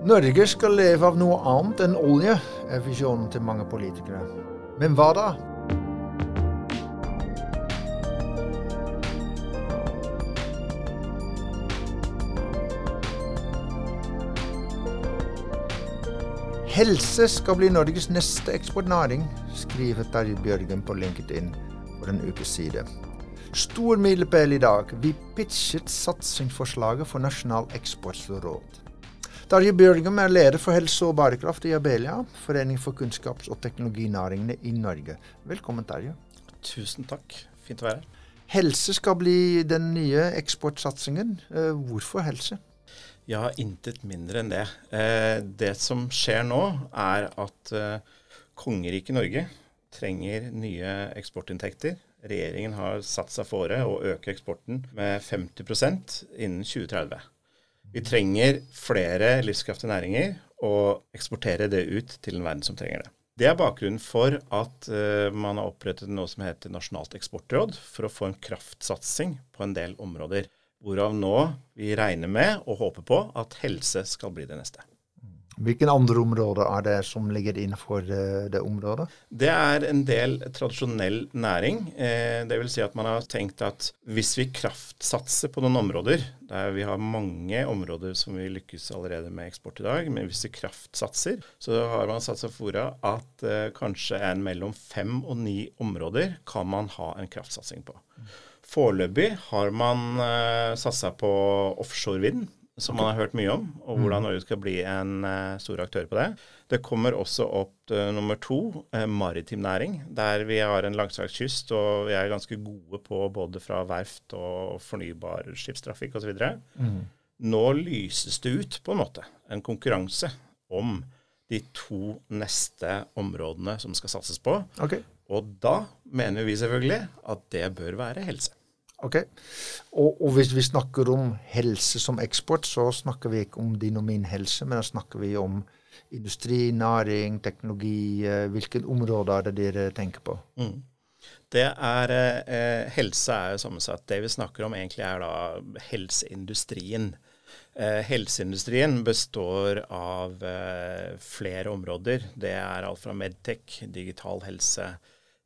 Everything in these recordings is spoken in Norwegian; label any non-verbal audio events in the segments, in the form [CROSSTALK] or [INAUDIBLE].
Norge skal leve av noe annet enn olje, er visjonen til mange politikere. Men hva da? Helse skal bli Norges neste eksportnæring, skriver Terje Bjørgen på LinkedIn for en ukes side. Stor milepæl i dag. Vi pitchet satsingsforslaget for Nasjonal eksportråd. Terje Bjørgum er leder for helse og bærekraft i Abelia, Forening for kunnskaps- og teknologinæringene i Norge. Velkommen, Terje. Tusen takk. Fint å være her. Helse skal bli den nye eksportsatsingen. Eh, hvorfor helse? Ja, intet mindre enn det. Eh, det som skjer nå, er at eh, kongeriket Norge trenger nye eksportinntekter. Regjeringen har satt seg fore å øke eksporten med 50% innen 2030. Vi trenger flere livskraftige næringer og eksportere det ut til en verden som trenger det. Det er bakgrunnen for at uh, man har opprettet noe som heter Nasjonalt eksportråd, for å få en kraftsatsing på en del områder. Hvorav nå vi regner med og håper på at helse skal bli det neste. Hvilke andre områder er det som ligger innenfor det, det området? Det er en del tradisjonell næring. Eh, vil si at man har tenkt at hvis vi kraftsatser på noen områder, der vi har mange områder som vi lykkes allerede med eksport i dag, men hvis vi kraftsatser, så har man satt seg fora at eh, kanskje en mellom fem og ni områder kan man ha en kraftsatsing på. Foreløpig har man eh, satsa på offshore vind som man har hørt mye om, og mm. hvordan Norge skal bli en uh, stor aktør på det. Det kommer også opp uh, nummer to, uh, maritim næring, der vi har en langstrakt kyst, og vi er ganske gode på både fra verft og fornybar skipstrafikk osv. Mm. Nå lyses det ut på en måte en konkurranse om de to neste områdene som skal satses på. Okay. Og da mener vi selvfølgelig at det bør være helse. Ok. Og, og, hvis vi snakker om helse som eksport, så snakker vi ikke om din og min helse, men da snakker vi om industri, næring, teknologi. Eh, hvilke områder er det dere tenker på? Mm. Det er, eh, Helse er jo sammensatt. Det vi snakker om egentlig er da helseindustrien. Eh, helseindustrien består av eh, flere områder. Det er alt fra medtech, digital helse,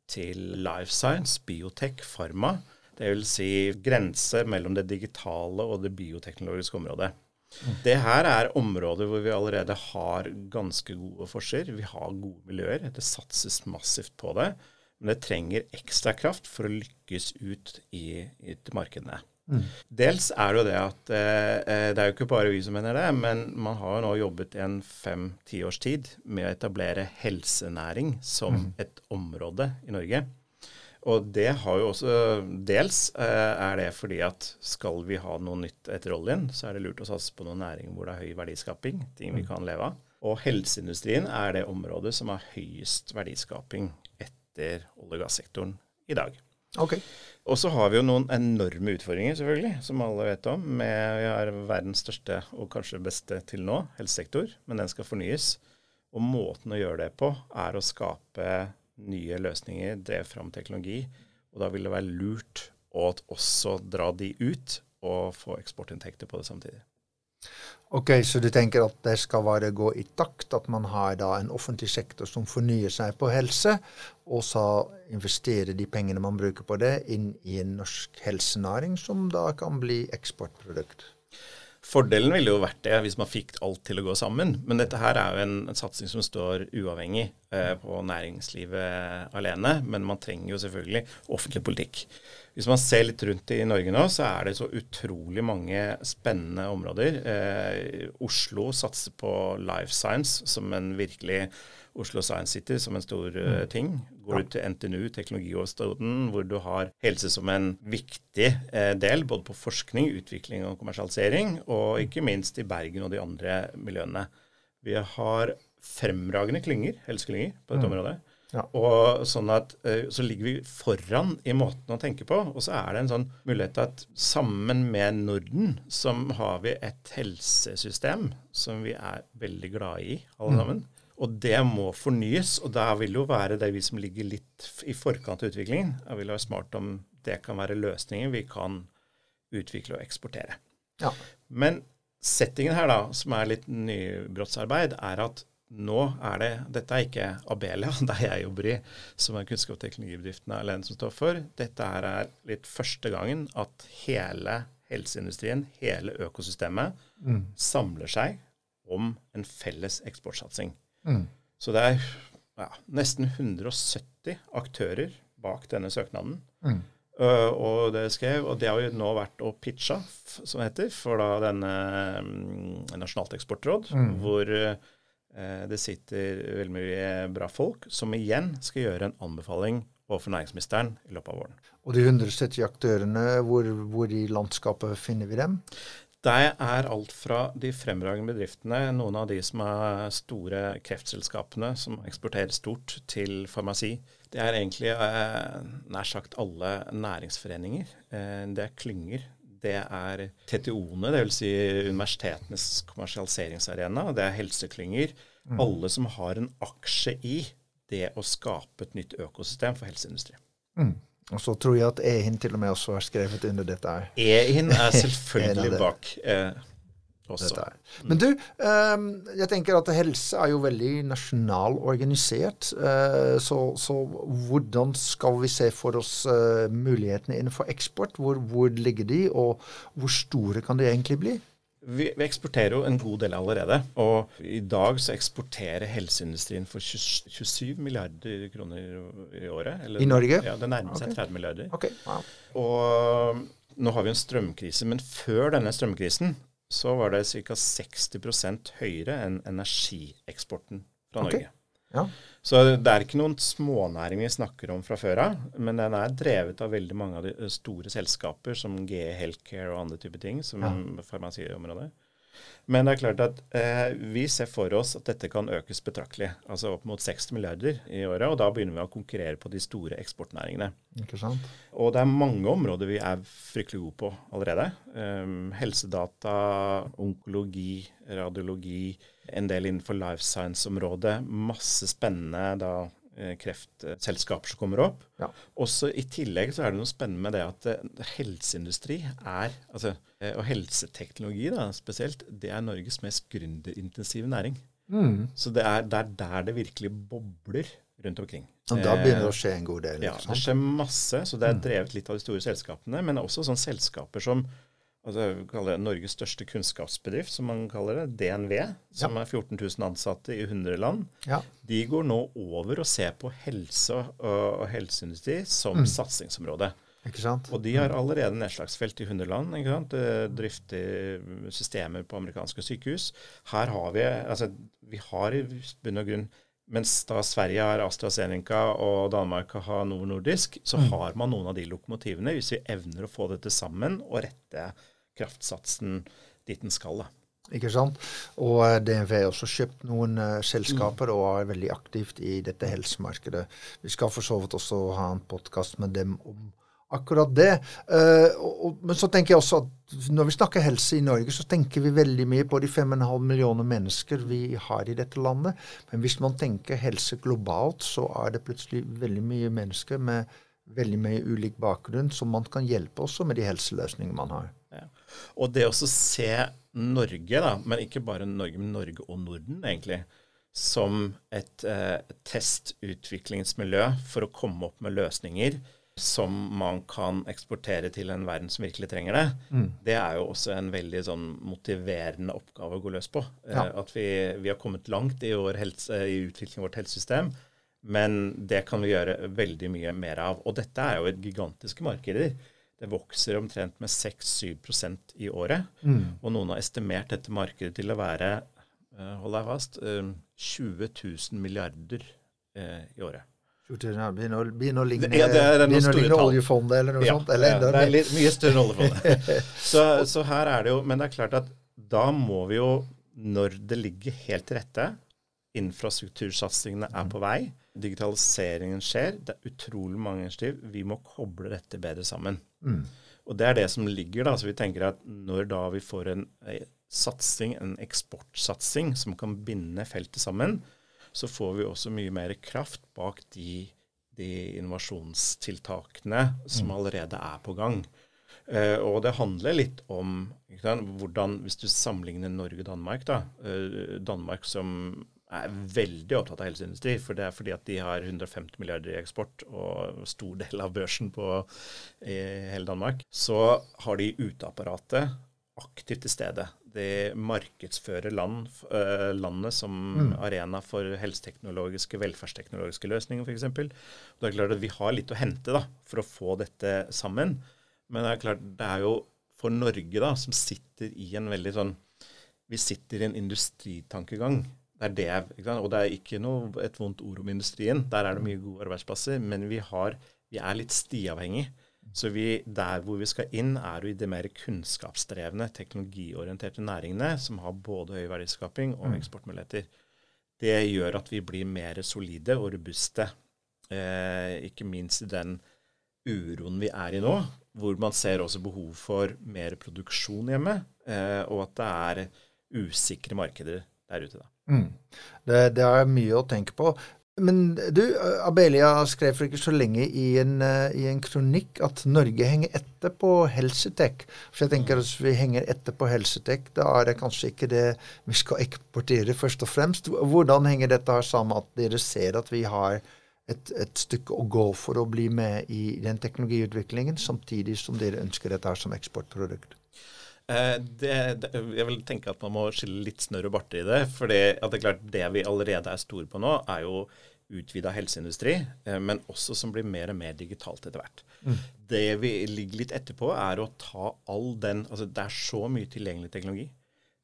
til life science, biotech, farma. Dvs. Si grense mellom det digitale og det bioteknologiske området. Mm. Det her er områder hvor vi allerede har ganske gode forser. Vi har gode miljøer. Det satses massivt på det. Men det trenger ekstra kraft for å lykkes ut i, i markedene. Mm. Dels er det jo det at eh, det er jo ikke bare vi som mener det, men man har jo nå jobbet i en fem-ti års tid med å etablere helsenæring som mm. et område i Norge. Og det har jo også Dels eh, er det fordi at skal vi ha noe nytt etter oljen, så er det lurt å satse på noen næring hvor det er høy verdiskaping, ting vi mm. kan leve av. Og helseindustrien er det området som har høyest verdiskaping etter olje- og gassektoren i dag. Okay. Og så har vi jo noen enorme utfordringer, selvfølgelig, som alle vet om. Med, vi har verdens største og kanskje beste til nå, helsesektor, men den skal fornyes. Og måten å gjøre det på er å skape nye løsninger, drev fram teknologi. Og da vil det være lurt å også dra de ut og få eksportinntekter på det samtidig. Ok, Så du tenker at det skal bare gå i takt, at man har da en offentlig sektor som fornyer seg på helse, og så investerer de pengene man bruker på det, inn i en norsk helsenæring, som da kan bli eksportprodukt? Fordelen ville jo vært det hvis man fikk alt til å gå sammen. Men dette her er jo en, en satsing som står uavhengig eh, på næringslivet alene. Men man trenger jo selvfølgelig offentlig politikk. Hvis man ser litt rundt i Norge nå, så er det så utrolig mange spennende områder. Eh, Oslo satser på life science som en virkelig Oslo Science City som en stor uh, ting. Går du til NTNU, Teknologihovedstaden, hvor du har helse som en viktig uh, del både på forskning, utvikling og kommersialisering, og ikke minst i Bergen og de andre miljøene. Vi har fremragende klynger, helseklynger, på dette mm. området. Ja. Og sånn at uh, Så ligger vi foran i måten å tenke på. Og så er det en sånn mulighet til at sammen med Norden, som har vi et helsesystem som vi er veldig glade i, alle mm. sammen. Mm. Og det må fornyes, og da vil det jo være det vi som ligger litt i forkant av utviklingen. Det vil være smart om det kan være løsninger vi kan utvikle og eksportere. Ja. Men settingen her, da, som er litt nybrottsarbeid, er at nå er det Dette er ikke Abelia, [LAUGHS] der jeg jobber i, som er kunnskap- og teknologibedriften alene som står for. Dette er litt første gangen at hele helseindustrien, hele økosystemet, mm. samler seg om en felles eksportsatsing. Mm. Så det er ja, nesten 170 aktører bak denne søknaden. Mm. Uh, og det skrev, og det har jo nå vært å pitche, som det heter, for da denne um, Nasjonalt eksportråd, mm. hvor uh, det sitter veldig mye bra folk, som igjen skal gjøre en anbefaling overfor næringsministeren i løpet av våren. Og de 170 aktørene, hvor, hvor i landskapet finner vi dem? Det er alt fra de fremragende bedriftene, noen av de som er store kreftselskapene som eksporterer stort, til farmasi. Det er egentlig eh, nær sagt alle næringsforeninger. Eh, det er klynger. Det er TTO-ene, dvs. Si universitetenes kommersialiseringsarena. Det er helseklynger. Mm. Alle som har en aksje i det å skape et nytt økosystem for helseindustri. Mm. Og så tror jeg at Ehin til og med også har skrevet under dette. her. Ehin er [LAUGHS] selvfølgelig bak. Eh, også. Men du, um, jeg tenker at helse er jo veldig nasjonalorganisert. Uh, så, så, hvordan skal vi se for oss uh, mulighetene innenfor eksport? Hvor, hvor ligger de, og hvor store kan de egentlig bli? Vi, vi, eksporterer jo en god del allerede. Og i dag så eksporterer helseindustrien for 20, 27 milliarder kroner i året. Eller, I Norge? Ja, det nærmer seg okay. 30 milliarder. Okay. Wow. Og nå har vi en strømkrise, men før denne strømkrisen så var det ca. 60% høyere enn energieksporten fra Norge. Ja. Så det er ikke noen smånæring vi snakker om fra før av, men den er drevet av veldig mange av de store selskaper som GE Healthcare og andre typer ting, som ja. farmasiområdet. Men det er klart at eh, vi ser for oss at dette kan økes betraktelig. Altså opp mot 60 milliarder i året. Og da begynner vi å konkurrere på de store eksportnæringene. Ikke sant? Og det er mange områder vi er fryktelig gode på allerede. Um, helsedata, onkologi, radiologi, en del innenfor life science-området. Masse spennende da kreftselskaper som kommer opp. Ja. Også I tillegg så er det noe spennende med det at uh, helseindustri er, altså, uh, og helseteknologi da, spesielt, det er Norges mest gründerintensive næring. Mm. Så det er, det er, der det virkelig bobler rundt omkring. Og Da begynner det å skje en god del? Ja, det skjer masse. Så det er mm. drevet litt av de store selskapene. Men også sånne selskaper som altså, det Norges største kunnskapsbedrift, som man kaller det, DNV, som ja. er 14 000 ansatte i 100 land, ja. de går nå over og ser på helse og, helseindustri som mm. satsingsområde. Og de har allerede nedslagsfelt i 100 land. ikke sant? Drifter systemer på amerikanske sykehus. Her har vi altså, vi har i bunn og grunn mens da Sverige har AstraZeneca og Danmark har Novo Nordisk, så mm. har man noen av de lokomotivene, hvis vi evner å få dette sammen og rette kraftsatsen dit den skal. da. Ikke sant? Og eh, DNV har også kjøpt noen uh, selskaper og er veldig aktivt i dette helsemarkedet. Vi skal for så vidt også ha en podkast med dem om akkurat det. Uh, og, men så tenker jeg også at når vi snakker helse i Norge, så tenker vi veldig mye på de 5,5 millioner mennesker vi har i dette landet. Men hvis man tenker helse globalt, så er det plutselig veldig mye mennesker med veldig mye ulik bakgrunn som man kan hjelpe også med de helseløsningene man har. Ja. Og det å se Norge, da, men ikke bare Norge, men Norge og Norden, egentlig, som et eh, testutviklingsmiljø for å komme opp med løsninger som man kan eksportere til en verden som virkelig trenger det, mm. det er jo også en veldig sånn motiverende oppgave å gå løs på. Eh, ja. at vi, vi, har kommet langt i, helse, i utviklingen av vårt helsesystem, men det kan vi gjøre veldig mye mer av. Og dette er jo et gigantiske markeder. Det vokser omtrent med 6-7 i året. Mm. Og noen har estimert dette markedet til å være uh, hold deg fast, uh, 20 000 milliarder uh, i året. Begynner å, begynner å ligne, ja, ligne oljefondet eller noe ja, sånt? Eller ja, det er litt, mye større enn oljefondet. [LAUGHS] så, så, her er det jo Men det er klart at da må vi jo, når det ligger helt til rette, infrastruktursatsingene er på vei, digitaliseringen skjer, det er utrolig mange initiativ, vi må koble dette bedre sammen. Mm. Og det er det som ligger, da. Så vi tenker at når da vi får en, en satsing, en eksportsatsing, som kan binde feltet sammen, så får vi også mye mer kraft bak de, de innovasjonstiltakene som mm. allerede er på gang. Uh, og det handler litt om hvordan, hvis du sammenligner Norge og Danmark, da. Uh, Danmark som er veldig opptatt av helseindustri. For det er fordi at de har 150 milliarder i eksport og stor del av børsen på, i hele Danmark. Så har de uteapparatet aktivt til stede. De markedsfører land, uh, landet som mm. arena for helseteknologiske, velferdsteknologiske løsninger, f.eks. Det er klart at vi har litt å hente da, for å få dette sammen. Men det er klart, det er jo for Norge, da, som sitter i en veldig sånn Vi sitter i en industritankegang. Det er det, sant? Og det er ikke noe, et vondt ord om industrien. Der er det mye gode arbeidsplasser. Men vi, har, vi er litt stiavhengig. Så vi, der hvor vi skal inn, er jo i de mer kunnskapsdrevne, teknologiorienterte næringene som har både høy verdiskaping og mm. eksportmuligheter. Det gjør at vi blir mer solide og robuste. Eh, ikke minst i den uroen vi er i nå, hvor man ser også behov for mer produksjon hjemme, eh, og at det er usikre markeder der ute. da. Mm. Det, det, er mye å tenke på. Men du, Abelia skrev for ikke så lenge i en, uh, i en kronikk at Norge henger etter på helsetek. Så jeg tenker at Hvis vi henger etter på helsetek, da er det kanskje ikke det vi skal eksportere først og fremst. Hvordan henger dette her sammen at dere ser at vi har et, et, stykke å gå for å bli med i den teknologiutviklingen, samtidig som dere ønsker dette her som eksportprodukt? Eh, det, det, jeg vil tenke at man må skille litt snørr og barte i det. For det, det, er klart det vi allerede er store på nå, er jo utvida helseindustri, eh, men også som blir mer og mer digitalt etter hvert. Mm. Det vi ligger litt etterpå, er å ta all den altså Det er så mye tilgjengelig teknologi.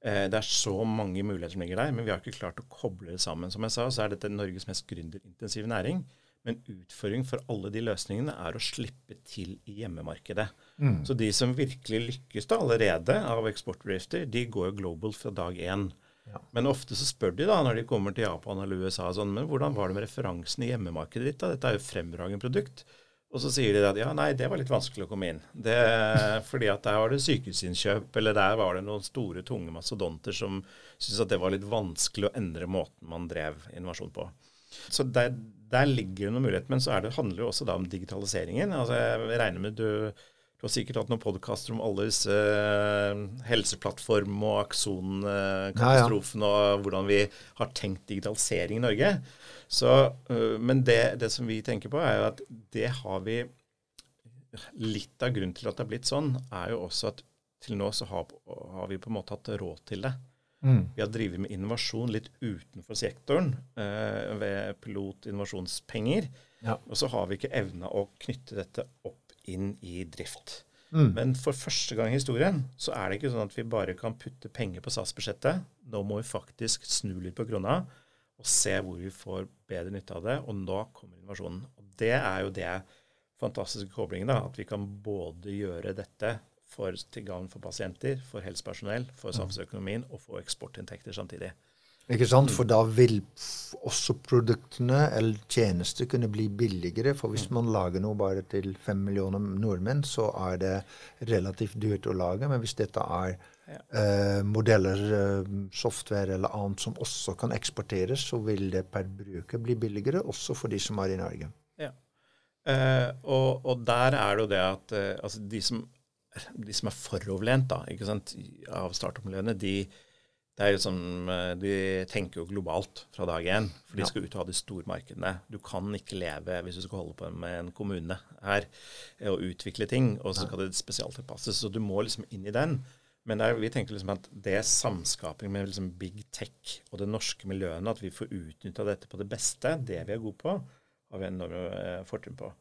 Eh, det er så mange muligheter som ligger der, men vi har ikke klart å koble det sammen. Som jeg sa, så er dette Norges mest gründerintensive næring. Men utfordringen for alle de løsningene er å slippe til i hjemmemarkedet. Mm. Så de som virkelig lykkes da allerede av eksportbedrifter, de går jo global fra dag én. Ja. Men ofte så spør de da, når de kommer til Japan eller USA sånn, men hvordan var det med referansen i hjemmemarkedet ditt? da? Dette er jo fremragende produkt. Og så sier de at ja, nei, det var litt vanskelig å komme inn. Det, [LAUGHS] fordi at der var det sykehusinnkjøp, eller der var det noen store, tunge mastodonter som syntes at det var litt vanskelig å endre måten man drev innovasjon på. Så der, der ligger det noen muligheter. Men så det, handler det jo også da om digitaliseringen. Altså jeg regner med du, du har sikkert hatt noen podkaster om alle disse uh, helseplattform- og Akson-katastrofen, ja, ja. og hvordan vi har tenkt digitalisering i Norge. Så, øh, men det, det, som vi tenker på, er jo at det har vi Litt av grunnen til at det har blitt sånn, er jo også at til nå så har, har vi på en måte hatt råd til det. Mm. Vi har drevet med innovasjon litt utenfor sektoren eh, ved pilotinnovasjonspenger. Ja. Og så har vi ikke evna å knytte dette opp inn i drift. Mm. Men for første gang i historien så er det ikke sånn at vi bare kan putte penger på statsbudsjettet. Nå må vi faktisk snu litt på krona og se hvor vi får bedre nytte av det. Og nå kommer innovasjonen. Og det er jo det fantastiske koblingen, da, at vi kan både gjøre dette for, til gagn for pasienter, for helsepersonell, for samfunnsøkonomien og for eksportinntekter samtidig. Ikke sant? For da vil også produktene eller tjenester kunne bli billigere. For hvis man lager noe bare til fem millioner nordmenn, så er det relativt dyrt å lage. Men hvis dette er eh, modeller, eh, software eller annet som også kan eksporteres, så vil det per bruker bli billigere, også for de som er i Norge. Ja. Eh, og, og, der er det jo det at eh, altså de, som, de som er foroverlent da, ikke sant, av startup-miljøene, de det er jo som, eh, De tenker jo globalt fra dag én, for de skal ut og ha de store markedene. Du kan ikke leve hvis du skal holde på med en kommune her og utvikle ting, og så skal det spesialtilpasses. Så du må liksom inn i den. Men der, vi tenker liksom at det samskaping med liksom big tech og det norske miljøene, at vi får utnytta dette på det beste, det vi er gode på, har vi enorme eh, fortrinn på.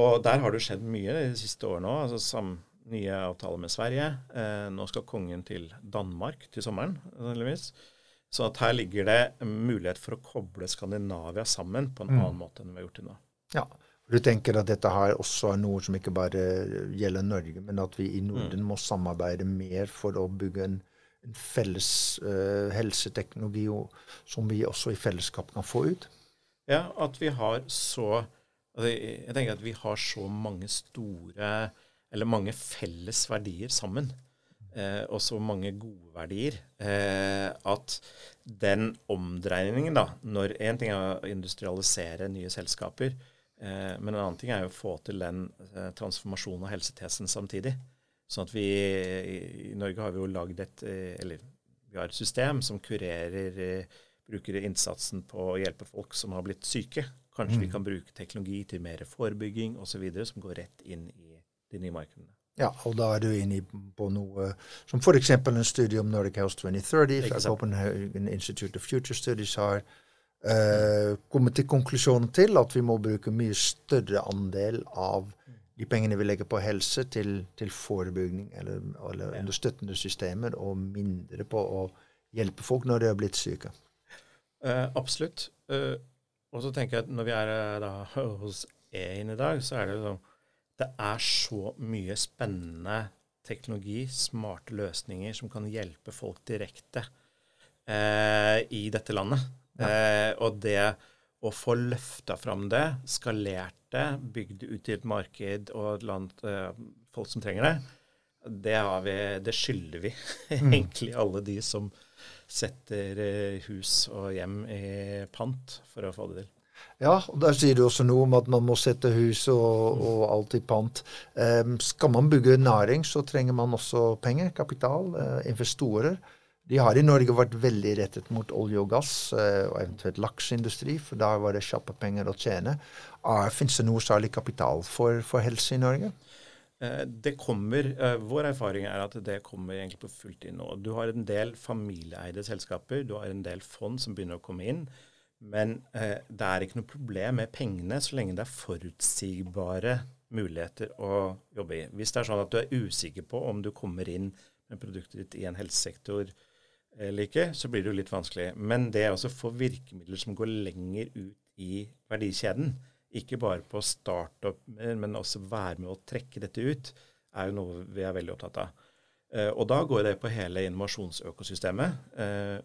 Og der har det skjedd mye de siste årene òg. Altså nye avtaler med Sverige. Eh, nå skal kongen til Danmark til sommeren, sannsynligvis. Så at her ligger det mulighet for å koble Skandinavia sammen på en mm. annen måte enn vi har gjort til nå. Ja, du tenker at dette her også er noe som ikke bare gjelder Norge, men at vi i Norden mm. må samarbeide mer for å bygge en, en felles uh, helseteknologi som vi også i fellesskap kan få ut? Ja, at vi har så altså Jeg tenker at vi har så mange store eller mange felles verdier sammen. Eh, og så mange gode verdier. Eh, at den omdreiningen, da når Én ting er å industrialisere nye selskaper, eh, men en annen ting er jo å få til den eh, transformasjonen av helsetjenesten samtidig. Sånn at vi i Norge har vi jo lagd et eller vi har et system som kurerer bruker innsatsen på å hjelpe folk som har blitt syke. Kanskje mm. vi kan bruke teknologi til mer forebygging osv., som går rett inn i de nye markedene. Ja, og da er du inne på noe som f.eks. en studie om Nordic House 2030 fra Copenhagen Institute of Future Studies har uh, kommet til konklusjonen til at vi må bruke mye større andel av de pengene vi legger på helse, til, til forebygging eller, eller ja. understøttende systemer, og mindre på å hjelpe folk når de har blitt syke. Uh, absolutt. Uh, og så tenker jeg at når vi er da [LAUGHS] hos EIN i dag, så er det sånn Det er så mye spennende teknologi, smarte løsninger, som kan hjelpe folk direkte i dette landet. Ja. og det å få løfta fram det, skalert det, bygd ut i et marked og et land, folk som trenger det, det, vi, det skylder vi [LAUGHS] mm. egentlig alle de som setter eh, hus og hjem i pant for å få det til. Ja, og der sier du også noe om at man må sette hus og, og alt i pant. Um, skal man bygge næring, så trenger man også penger, kapital, uh, investorer. De har i Norge vært veldig rettet mot olje og gass uh, og eventuelt lakseindustri, for da var det kjappe penger å tjene. Uh, Fins det noe særlig kapital for, for helse i Norge? Eh, det kommer, eh, Vår erfaring er at det kommer egentlig på fullt inn nå. Du har en del familieeide selskaper, du har en del fond som begynner å komme inn. Men eh, det er ikke noe problem med pengene så lenge det er forutsigbare muligheter å jobbe i. Hvis det er sånn at du er usikker på om du kommer inn med produktet ditt i en helsesektor eller ikke, så blir det jo litt vanskelig. Men det å få virkemidler som går lenger ut i verdikjeden, ikke bare på startup, men også være med å trekke dette ut, er jo noe vi er veldig opptatt av. Uh, og da går det på hele innovasjonsøkosystemet. Uh,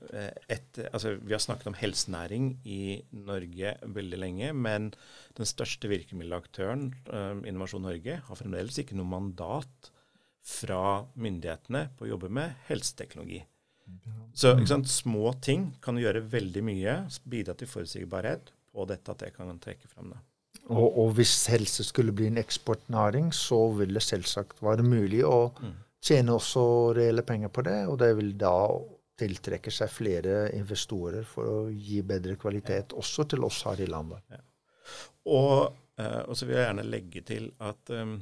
et, altså, vi har snakket om helsenæring i Norge veldig lenge, men den største virkemiddelaktøren, uh, Innovasjon Norge, har fremdeles ikke noe mandat fra myndighetene på å jobbe med helseteknologi. Så sant, små ting kan gjøre veldig mye, bidra til forutsigbarhet på dette at det kan trekke frem. det. Og, og, hvis helse skulle bli en eksportnæring, så vil det selvsagt være mulig å mm. Tjene også reelle penger på det. Og det vil da tiltrekke seg flere investorer for å gi bedre kvalitet ja. også til oss her i landet. Ja. Og, eh, og, så vil jeg gjerne legge til at um,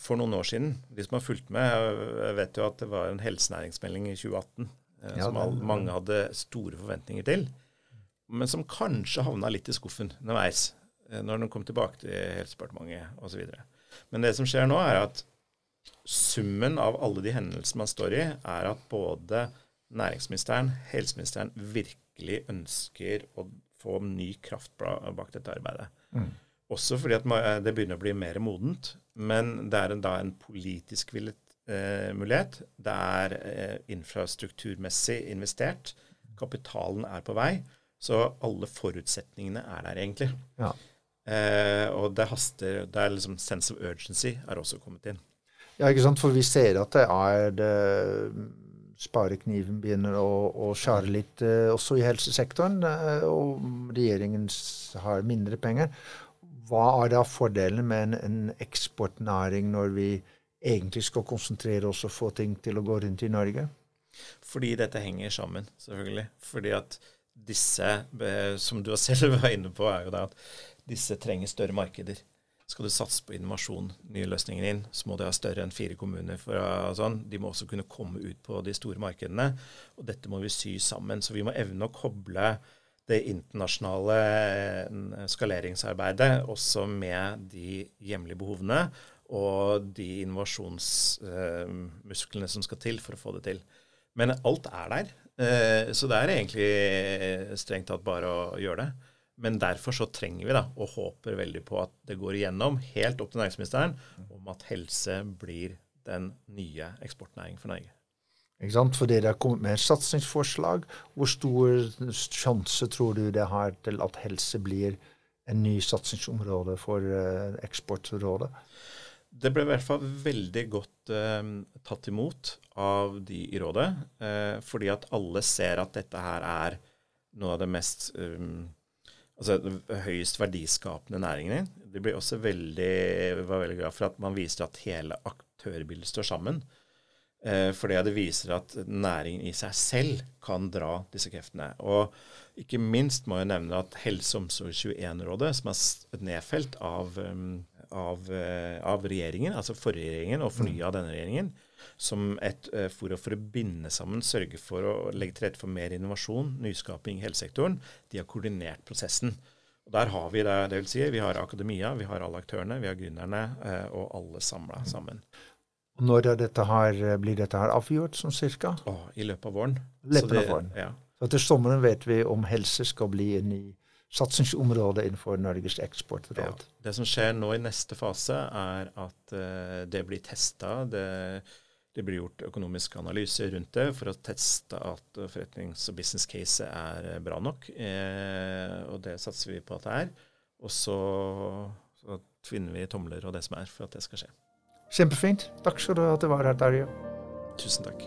for noen år siden, de som har fulgt med, jeg vet jo at det var en helsenæringsmelding i 2018 eh, ja, som all, mange hadde store forventninger til, men som kanskje havna litt i skuffen underveis. Eh, når den kom tilbake til Helsedepartementet osv. Men det som skjer nå, er at summen av alle de hendelsene man står i, er at både næringsministeren, helseministeren virkelig ønsker å få ny kraft bak dette arbeidet. Mm. Også fordi at det begynner å bli mer modent. Men det er en, da en politisk villet eh, mulighet. Det er eh, infrastrukturmessig investert. Kapitalen er på vei. Så alle forutsetningene er der, egentlig. Ja. Eh, og det haster. Det er liksom sense of urgency er også kommet inn. Ja, ikke sant. For vi ser at det er det, Sparekniven begynner å, å skjære litt eh, også i helsesektoren. Eh, og regjeringen har mindre penger. Hva er da fordelen med en, en, eksportnæring når vi egentlig skal konsentrere oss og få ting til å gå rundt i Norge? Fordi dette henger sammen, selvfølgelig. Fordi at disse, som du selv [LAUGHS] var inne på, er jo da at disse trenger større markeder. Skal du satse på innovasjon, nye løsninger inn, så må du ha større enn fire kommuner. For, sånn. De må også kunne komme ut på de store markedene. Og dette må vi sy sammen. Så vi må evne å koble det internasjonale eh, skaleringsarbeidet også med de hjemlige behovene og de innovasjonsmusklene som skal til for å få det til. Men alt er der. Eh, så det er egentlig strengt tatt bare å gjøre det. Men derfor så trenger vi da, og håper veldig på at det går igjennom, helt opp til næringsministeren, om at helse blir den nye eksportnæringen for Norge. Ikke sant? For dere har kommet med et satsingsforslag. Hvor stor sjanse tror du det har til at helse blir en ny satsingsområde for uh, Eksportrådet? Det ble i hvert fall veldig godt eh, tatt imot av de i rådet. Eh, fordi at alle ser at dette her er noe av det mest um, altså, høyest verdiskapende næringene. Det ble også veldig, var veldig glad for at man viser at hele aktørbildet står sammen. Eh, fordi det viser at næringen i seg selv kan dra disse kreftene. Og ikke minst må jeg nevne at Helse- og omsorg21-rådet, som er nedfelt av, um, av, eh, av, regjeringen, altså forrige regjeringen, og fornya av denne regjeringen, som et uh, forum for å binde sammen, sørge for å legge til rette for mer innovasjon, nyskaping i helsesektoren, de har koordinert prosessen. Og Der har vi det, det vil si, vi har akademia, vi har alle aktørene, vi har gründerne, uh, og alle samla sammen. Og Når dette her, blir dette her avgjort, sånn cirka? Oh, I løpet av våren. Løpet av våren. Ja. Så til sommeren vet vi om helse skal bli en i satsingsområdet innenfor Norges eksportråd. Ja. Det som skjer nå i neste fase, er at uh, det blir testa. Det, det, blir gjort økonomisk analyse rundt det for å teste at forretnings- og business case er bra nok. Uh, og det satser vi på at det er. Og så, så tvinner vi tomler og det som er for at det skal skje. Kjempefint. Takk skal du ha at du var her, Darje. Tusen takk.